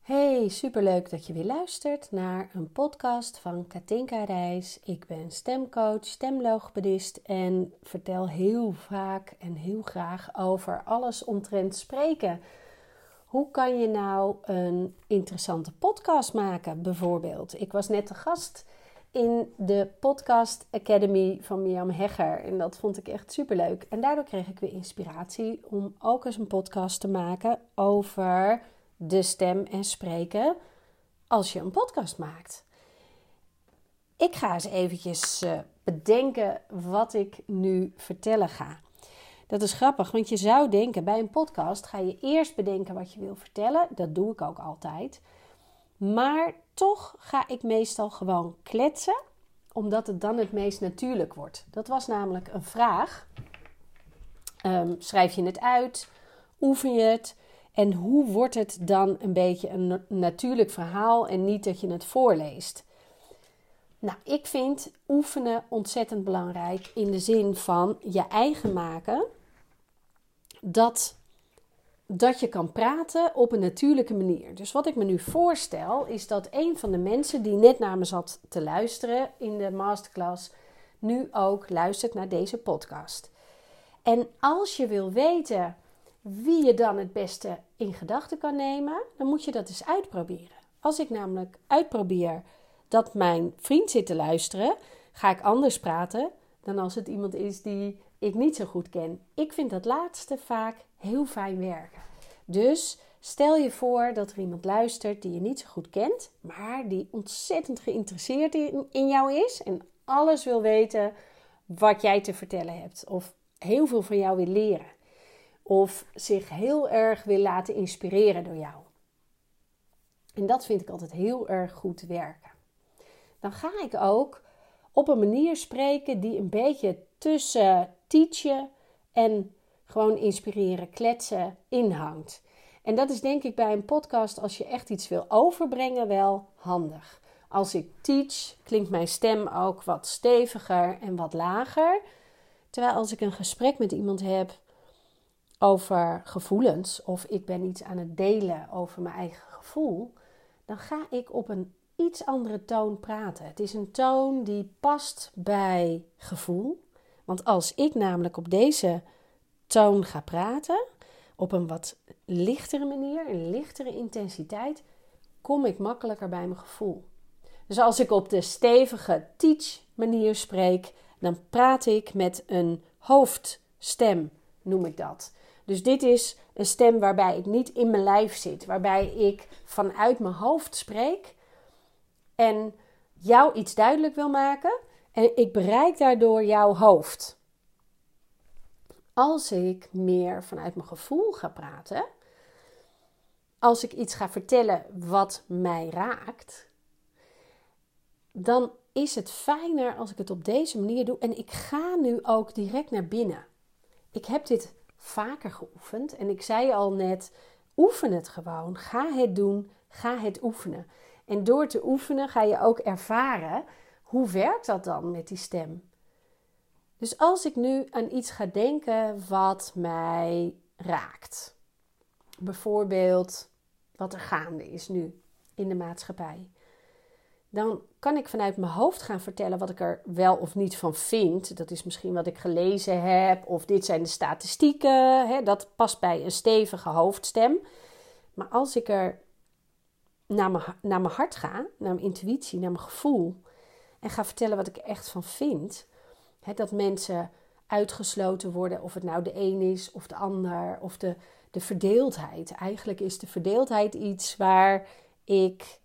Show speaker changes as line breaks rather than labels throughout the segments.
Hey, superleuk dat je weer luistert naar een podcast van Katinka Reis. Ik ben stemcoach, stemlogopedist en vertel heel vaak en heel graag over alles omtrent spreken. Hoe kan je nou een interessante podcast maken, bijvoorbeeld? Ik was net de gast in de Podcast Academy van Mirjam Hegger en dat vond ik echt superleuk. En daardoor kreeg ik weer inspiratie om ook eens een podcast te maken over de stem en spreken als je een podcast maakt. Ik ga eens eventjes uh, bedenken wat ik nu vertellen ga. Dat is grappig, want je zou denken bij een podcast ga je eerst bedenken wat je wil vertellen. Dat doe ik ook altijd. Maar toch ga ik meestal gewoon kletsen, omdat het dan het meest natuurlijk wordt. Dat was namelijk een vraag. Um, schrijf je het uit? Oefen je het? En hoe wordt het dan een beetje een natuurlijk verhaal en niet dat je het voorleest? Nou, ik vind oefenen ontzettend belangrijk in de zin van je eigen maken. Dat, dat je kan praten op een natuurlijke manier. Dus wat ik me nu voorstel is dat een van de mensen die net naar me zat te luisteren in de masterclass nu ook luistert naar deze podcast. En als je wil weten wie je dan het beste in gedachten kan nemen, dan moet je dat eens uitproberen. Als ik namelijk uitprobeer dat mijn vriend zit te luisteren, ga ik anders praten dan als het iemand is die ik niet zo goed ken. Ik vind dat laatste vaak heel fijn werken. Dus stel je voor dat er iemand luistert die je niet zo goed kent, maar die ontzettend geïnteresseerd in, in jou is en alles wil weten wat jij te vertellen hebt of heel veel van jou wil leren of zich heel erg wil laten inspireren door jou. En dat vind ik altijd heel erg goed werken. Dan ga ik ook op een manier spreken die een beetje tussen teachen en gewoon inspireren, kletsen inhangt. En dat is denk ik bij een podcast, als je echt iets wil overbrengen, wel handig. Als ik teach, klinkt mijn stem ook wat steviger en wat lager. Terwijl als ik een gesprek met iemand heb, over gevoelens of ik ben iets aan het delen over mijn eigen gevoel, dan ga ik op een iets andere toon praten. Het is een toon die past bij gevoel. Want als ik namelijk op deze toon ga praten, op een wat lichtere manier, een lichtere intensiteit, kom ik makkelijker bij mijn gevoel. Dus als ik op de stevige teach manier spreek, dan praat ik met een hoofdstem, noem ik dat. Dus dit is een stem waarbij ik niet in mijn lijf zit, waarbij ik vanuit mijn hoofd spreek en jou iets duidelijk wil maken en ik bereik daardoor jouw hoofd. Als ik meer vanuit mijn gevoel ga praten, als ik iets ga vertellen wat mij raakt, dan is het fijner als ik het op deze manier doe. En ik ga nu ook direct naar binnen. Ik heb dit vaker geoefend. En ik zei al net, oefen het gewoon. Ga het doen, ga het oefenen. En door te oefenen ga je ook ervaren hoe werkt dat dan met die stem. Dus als ik nu aan iets ga denken wat mij raakt. Bijvoorbeeld wat er gaande is nu in de maatschappij dan kan ik vanuit mijn hoofd gaan vertellen wat ik er wel of niet van vind. Dat is misschien wat ik gelezen heb, of dit zijn de statistieken. Hè, dat past bij een stevige hoofdstem. Maar als ik er naar mijn, naar mijn hart ga, naar mijn intuïtie, naar mijn gevoel, en ga vertellen wat ik er echt van vind, hè, dat mensen uitgesloten worden, of het nou de een is of de ander, of de, de verdeeldheid. Eigenlijk is de verdeeldheid iets waar ik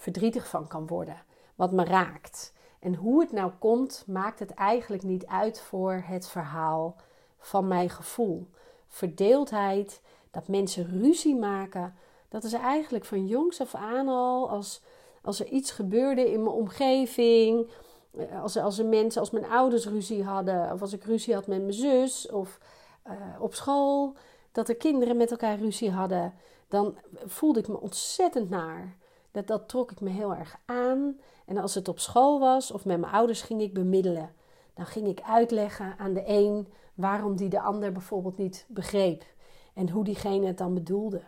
verdrietig van kan worden, wat me raakt. En hoe het nou komt, maakt het eigenlijk niet uit voor het verhaal van mijn gevoel. Verdeeldheid, dat mensen ruzie maken, dat is eigenlijk van jongs af aan al, als, als er iets gebeurde in mijn omgeving, eh, als, als er mensen, als mijn ouders ruzie hadden, of als ik ruzie had met mijn zus, of uh, op school, dat er kinderen met elkaar ruzie hadden, dan voelde ik me ontzettend naar. Dat, dat trok ik me heel erg aan. En als het op school was of met mijn ouders ging ik bemiddelen. Dan ging ik uitleggen aan de een waarom die de ander bijvoorbeeld niet begreep. En hoe diegene het dan bedoelde.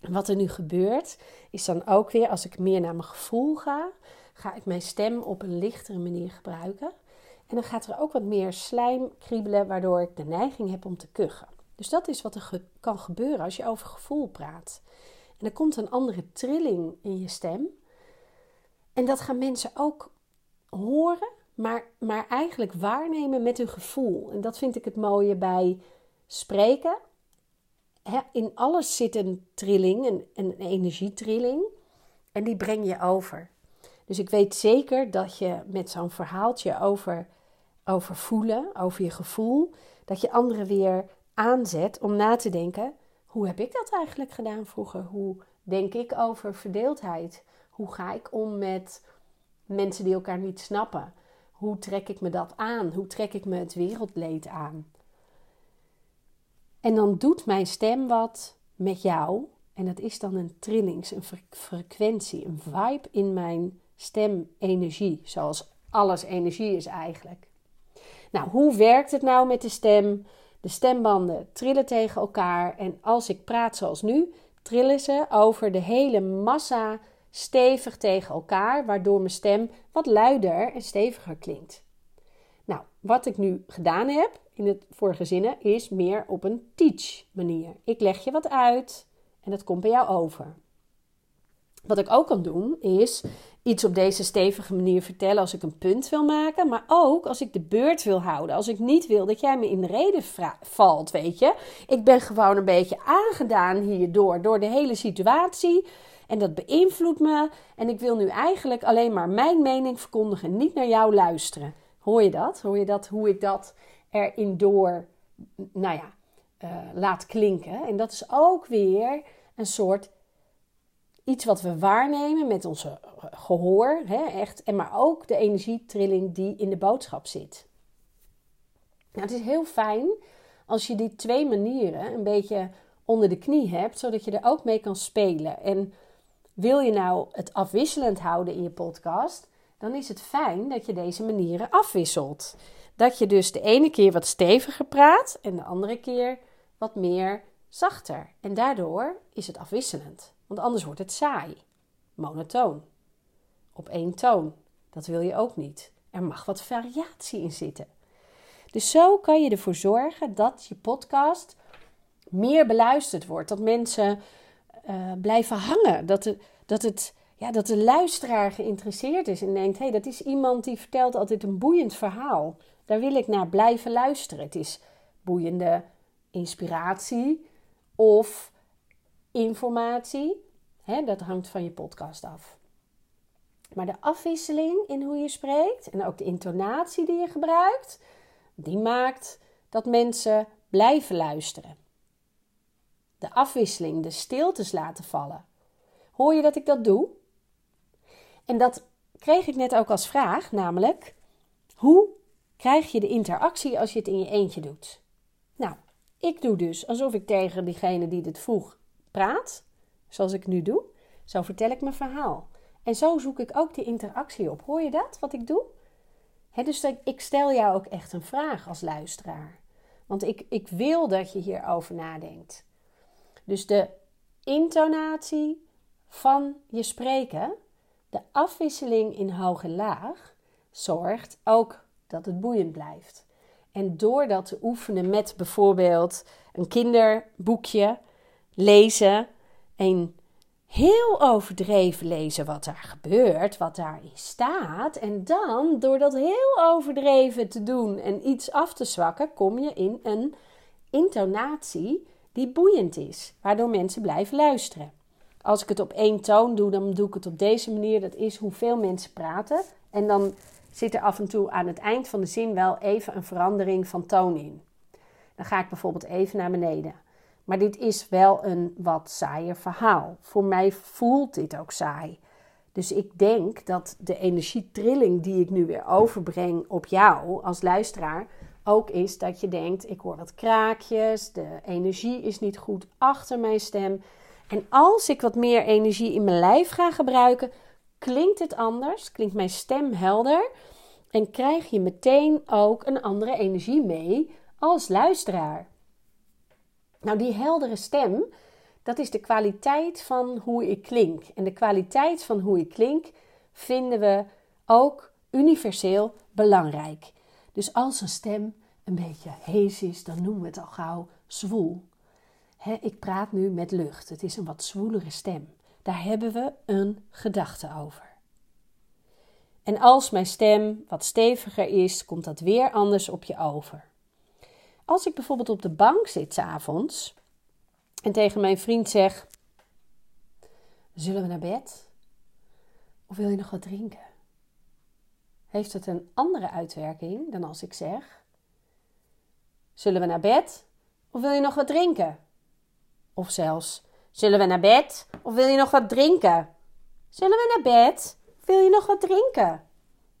wat er nu gebeurt, is dan ook weer als ik meer naar mijn gevoel ga, ga ik mijn stem op een lichtere manier gebruiken. En dan gaat er ook wat meer slijm kriebelen, waardoor ik de neiging heb om te kuchen. Dus dat is wat er kan gebeuren als je over gevoel praat. En er komt een andere trilling in je stem. En dat gaan mensen ook horen, maar, maar eigenlijk waarnemen met hun gevoel. En dat vind ik het mooie bij spreken. in alles zit een trilling, een, een energietrilling. En die breng je over. Dus ik weet zeker dat je met zo'n verhaaltje over, over voelen, over je gevoel, dat je anderen weer aanzet om na te denken: hoe heb ik dat eigenlijk gedaan vroeger? Hoe denk ik over verdeeldheid? Hoe ga ik om met mensen die elkaar niet snappen? Hoe trek ik me dat aan? Hoe trek ik me het wereldleed aan? En dan doet mijn stem wat met jou. En dat is dan een trillings, een frequentie, een vibe in mijn stemenergie. Zoals alles energie is eigenlijk. Nou, hoe werkt het nou met de stem? De stembanden trillen tegen elkaar. En als ik praat zoals nu, trillen ze over de hele massa stevig tegen elkaar, waardoor mijn stem wat luider en steviger klinkt. Nou, wat ik nu gedaan heb in het vorige zinnen is meer op een teach manier. Ik leg je wat uit en dat komt bij jou over. Wat ik ook kan doen is iets op deze stevige manier vertellen als ik een punt wil maken, maar ook als ik de beurt wil houden. Als ik niet wil dat jij me in de reden valt, weet je. Ik ben gewoon een beetje aangedaan hierdoor, door de hele situatie. En dat beïnvloedt me. En ik wil nu eigenlijk alleen maar mijn mening verkondigen, niet naar jou luisteren. Hoor je dat? Hoor je dat, hoe ik dat erin door, nou ja, uh, laat klinken? En dat is ook weer een soort iets wat we waarnemen met onze gehoor, hè, echt, en maar ook de energietrilling die in de boodschap zit. Nou, het is heel fijn als je die twee manieren een beetje onder de knie hebt, zodat je er ook mee kan spelen. En wil je nou het afwisselend houden in je podcast, dan is het fijn dat je deze manieren afwisselt. Dat je dus de ene keer wat steviger praat en de andere keer wat meer zachter. En daardoor is het afwisselend. Want anders wordt het saai, monotoon, op één toon. Dat wil je ook niet. Er mag wat variatie in zitten. Dus zo kan je ervoor zorgen dat je podcast meer beluisterd wordt. Dat mensen uh, blijven hangen. Dat, de, dat, het, ja, dat de luisteraar geïnteresseerd is en denkt: hé, hey, dat is iemand die vertelt altijd een boeiend verhaal. Daar wil ik naar blijven luisteren. Het is boeiende inspiratie of informatie. Hè, dat hangt van je podcast af. Maar de afwisseling in hoe je spreekt en ook de intonatie die je gebruikt, die maakt dat mensen blijven luisteren. De afwisseling, de stiltes laten vallen. Hoor je dat ik dat doe? En dat kreeg ik net ook als vraag, namelijk: hoe krijg je de interactie als je het in je eentje doet? Ik doe dus alsof ik tegen diegene die dit vroeg praat, zoals ik nu doe. Zo vertel ik mijn verhaal. En zo zoek ik ook die interactie op. Hoor je dat, wat ik doe? dus ik stel jou ook echt een vraag als luisteraar. Want ik, ik wil dat je hierover nadenkt. Dus de intonatie van je spreken, de afwisseling in hoog en laag, zorgt ook dat het boeiend blijft. En door dat te oefenen met bijvoorbeeld een kinderboekje, lezen en heel overdreven lezen wat daar gebeurt, wat daarin staat. En dan, door dat heel overdreven te doen en iets af te zwakken, kom je in een intonatie die boeiend is, waardoor mensen blijven luisteren. Als ik het op één toon doe, dan doe ik het op deze manier. Dat is hoeveel mensen praten. En dan zit er af en toe aan het eind van de zin wel even een verandering van toon in. Dan ga ik bijvoorbeeld even naar beneden. Maar dit is wel een wat saaier verhaal. Voor mij voelt dit ook saai. Dus ik denk dat de energietrilling die ik nu weer overbreng op jou als luisteraar ook is dat je denkt: ik hoor wat kraakjes, de energie is niet goed achter mijn stem. En als ik wat meer energie in mijn lijf ga gebruiken, klinkt het anders, klinkt mijn stem helder en krijg je meteen ook een andere energie mee als luisteraar. Nou, die heldere stem, Dat is de kwaliteit van hoe ik klink. En de kwaliteit van hoe ik klink vinden we ook universeel belangrijk. Dus als een stem een beetje hees is, dan noemen we het al gauw zwoel. ik praat nu met lucht. Het is een wat zwoelere stem. Daar hebben we een gedachte over. En als mijn stem wat steviger is, komt dat weer anders op je over. Als ik bijvoorbeeld op de bank zit s avonds en tegen mijn vriend zeg: Zullen we naar bed? Of wil je nog wat drinken? Heeft het een andere uitwerking dan als ik zeg: Zullen we naar bed? Of wil je nog wat drinken? Of zelfs: Zullen we naar bed? Of wil je nog wat drinken? Zullen we naar bed? Wil je nog wat drinken?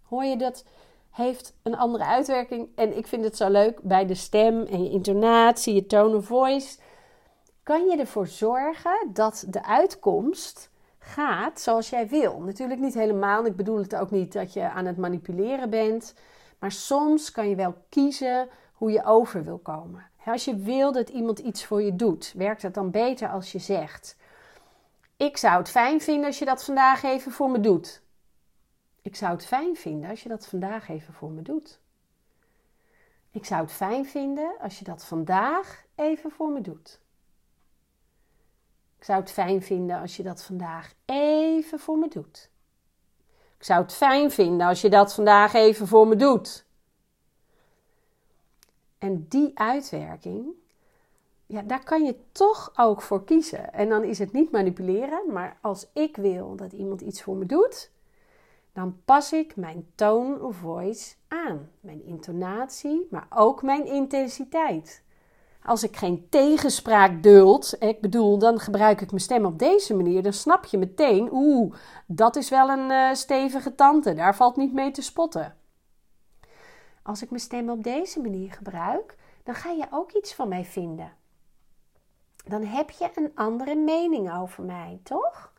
Hoor je dat? Heeft een andere uitwerking. En ik vind het zo leuk bij de stem en je intonatie, je tone of voice. Kan je ervoor zorgen dat de uitkomst gaat zoals jij wil. Natuurlijk niet helemaal. Ik bedoel het ook niet dat je aan het manipuleren bent. Maar soms kan je wel kiezen hoe je over wil komen. Als je wil dat iemand iets voor je doet, werkt het dan beter als je zegt: Ik zou het fijn vinden als je dat vandaag even voor me doet. Ik zou het fijn vinden als je dat vandaag even voor me doet. Ik zou het fijn vinden als je dat vandaag even voor me doet. Ik zou het fijn vinden als je dat vandaag even voor me doet. Ik zou het fijn vinden als je dat vandaag even voor me doet. En die uitwerking, ja, daar kan je toch ook voor kiezen. En dan is het niet manipuleren, maar als ik wil dat iemand iets voor me doet, dan pas ik mijn tone of voice aan. Mijn intonatie, maar ook mijn intensiteit. Als ik geen tegenspraak duld, ik bedoel, dan gebruik ik mijn stem op deze manier, dan snap je meteen, oeh, dat is wel een uh, stevige tante, daar valt niet mee te spotten. Als ik mijn stem op deze manier gebruik, dan ga je ook iets van mij vinden. Dan heb je een andere mening over mij, toch?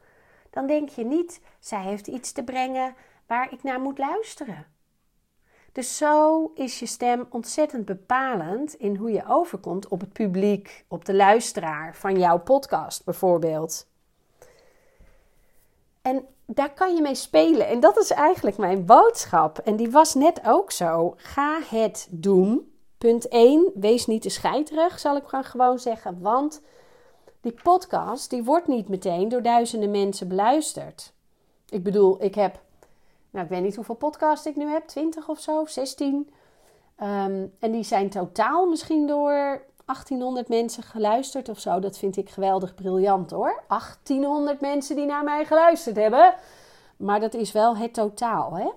Dan denk je niet, zij heeft iets te brengen waar ik naar moet luisteren. Dus zo is je stem ontzettend bepalend in hoe je overkomt op het publiek, op de luisteraar van jouw podcast bijvoorbeeld. En daar kan je mee spelen. En dat is eigenlijk mijn boodschap. En die was net ook zo. Ga het doen. Punt 1. Wees niet te scheiterig, zal ik gewoon zeggen. Want die podcast die wordt niet meteen door duizenden mensen beluisterd. Ik bedoel, ik heb nou, ik weet niet hoeveel podcasts ik nu heb, 20 of zo, 16. Ehm, en die zijn totaal misschien door 1800 mensen geluisterd of zo. Dat vind ik geweldig briljant hoor. 1800 mensen die naar mij geluisterd hebben. Maar dat is wel het totaal. Hè?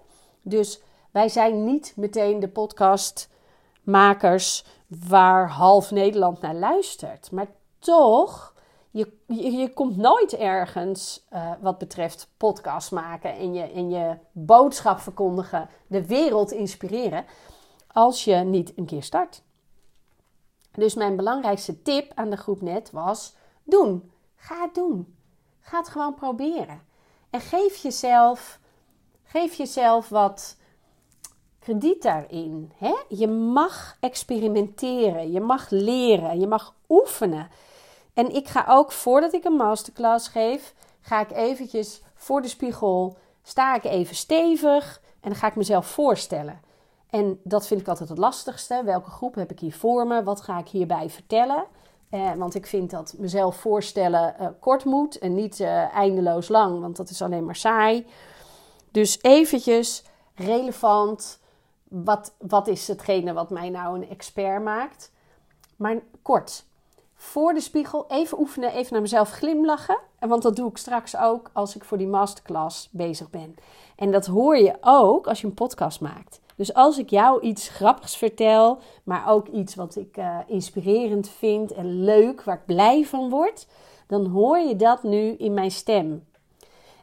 Dus wij zijn niet meteen de podcastmakers waar half Nederland naar luistert. Maar toch je, je, komt nooit ergens uh, wat betreft podcast maken en je, en je boodschap verkondigen, de wereld inspireren, als je niet een keer start. Dus mijn belangrijkste tip aan de groep net was: doen. Ga het doen. Ga het gewoon proberen. En geef jezelf, geef jezelf wat krediet daarin. Hè? Je mag experimenteren, je mag leren, je mag oefenen. En ik ga ook, voordat ik een masterclass geef, ga ik eventjes voor de spiegel, sta ik even stevig en dan ga ik mezelf voorstellen. En dat vind ik altijd het lastigste. Welke groep heb ik hier voor me? Wat ga ik hierbij vertellen? Eh, want ik vind dat mezelf voorstellen eh, kort moet en niet eh, eindeloos lang, want dat is alleen maar saai. Dus eventjes relevant. Wat, wat is hetgene wat mij nou een expert maakt? Maar kort voor de spiegel even oefenen, even naar mezelf glimlachen. En want dat doe ik straks ook als ik voor die masterclass bezig ben. En dat hoor je ook als je een podcast maakt. Dus als ik jou iets grappigs vertel, maar ook iets wat ik uh, inspirerend vind en leuk, waar ik blij van word, dan hoor je dat nu in mijn stem.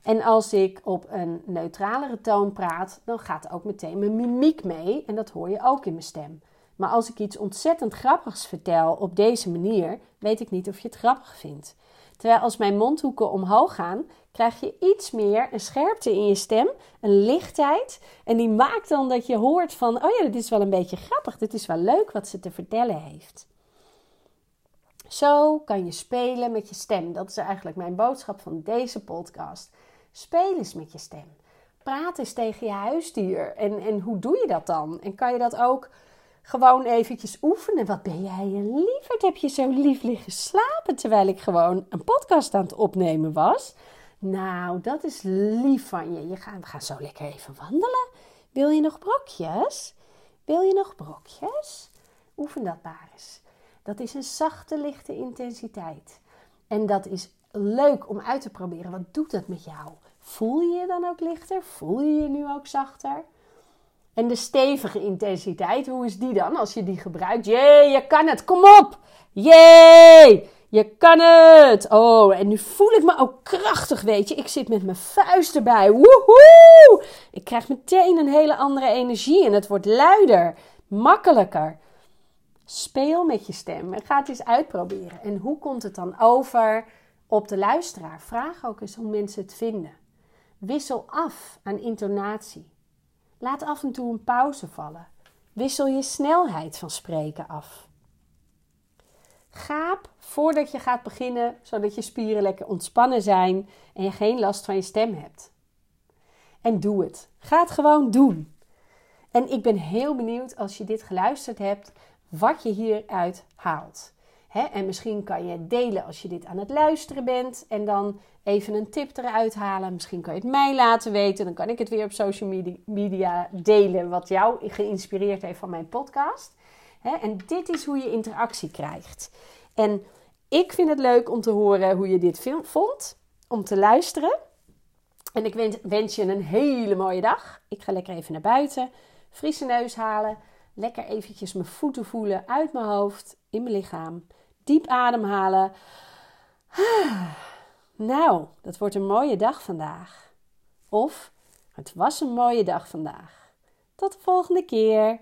En als ik op een neutralere toon praat, dan gaat ook meteen mijn mimiek mee en dat hoor je ook in mijn stem. Maar als ik iets ontzettend grappigs vertel op deze manier, weet ik niet of je het grappig vindt. Terwijl als mijn mondhoeken omhoog gaan, krijg je iets meer een scherpte in je stem, een lichtheid. En die maakt dan dat je hoort van, oh ja, dit is wel een beetje grappig, dit is wel leuk wat ze te vertellen heeft. Zo kan je spelen met je stem. Dat is eigenlijk mijn boodschap van deze podcast. Speel eens met je stem. Praat eens tegen je huisdier. En, en hoe doe je dat dan? En kan je dat ook gewoon eventjes oefenen? Wat ben jij een lieverd? Heb je zo lief liggen slapen terwijl ik gewoon een podcast aan het opnemen was? Nou, dat is lief van je. je gaat, we gaan zo lekker even wandelen. Wil je nog brokjes? Wil je nog brokjes? Oefen dat maar eens. Dat is een zachte, lichte intensiteit. En dat is leuk om uit te proberen. Wat doet dat met jou? Voel je je dan ook lichter? Voel je je nu ook zachter? En de stevige intensiteit, hoe is die dan als je die gebruikt? Jee, je kan het, kom op! Jee, je kan het! Oh, en nu voel ik me ook krachtig, weet je. Ik zit met mijn vuist erbij. Woehoe! Ik krijg meteen een hele andere energie en het wordt luider, makkelijker. Speel met je stem en ga het eens uitproberen. En hoe komt het dan over op de luisteraar? Vraag ook eens hoe mensen het vinden. Wissel af aan intonatie. Laat af en toe een pauze vallen. Wissel je snelheid van spreken af. Gaap voordat je gaat beginnen, zodat je spieren lekker ontspannen zijn en je geen last van je stem hebt. En doe het. Ga het gewoon doen. En ik ben heel benieuwd als je dit geluisterd hebt, wat je hieruit haalt. en misschien kan je delen als je dit aan het luisteren bent en dan even een tip eruit halen. Misschien kan je het mij laten weten. Dan kan ik het weer op social media delen wat jou geïnspireerd heeft van mijn podcast. En dit is hoe je interactie krijgt. En ik vind het leuk om te horen hoe je dit vond, om te luisteren. En ik wens je een hele mooie dag. Ik ga lekker even naar buiten, frisse neus halen Lekker eventjes mijn voeten voelen uit mijn hoofd, in mijn lichaam. Diep ademhalen. Nou, dat wordt een mooie dag vandaag. Of het was een mooie dag vandaag. Tot de volgende keer.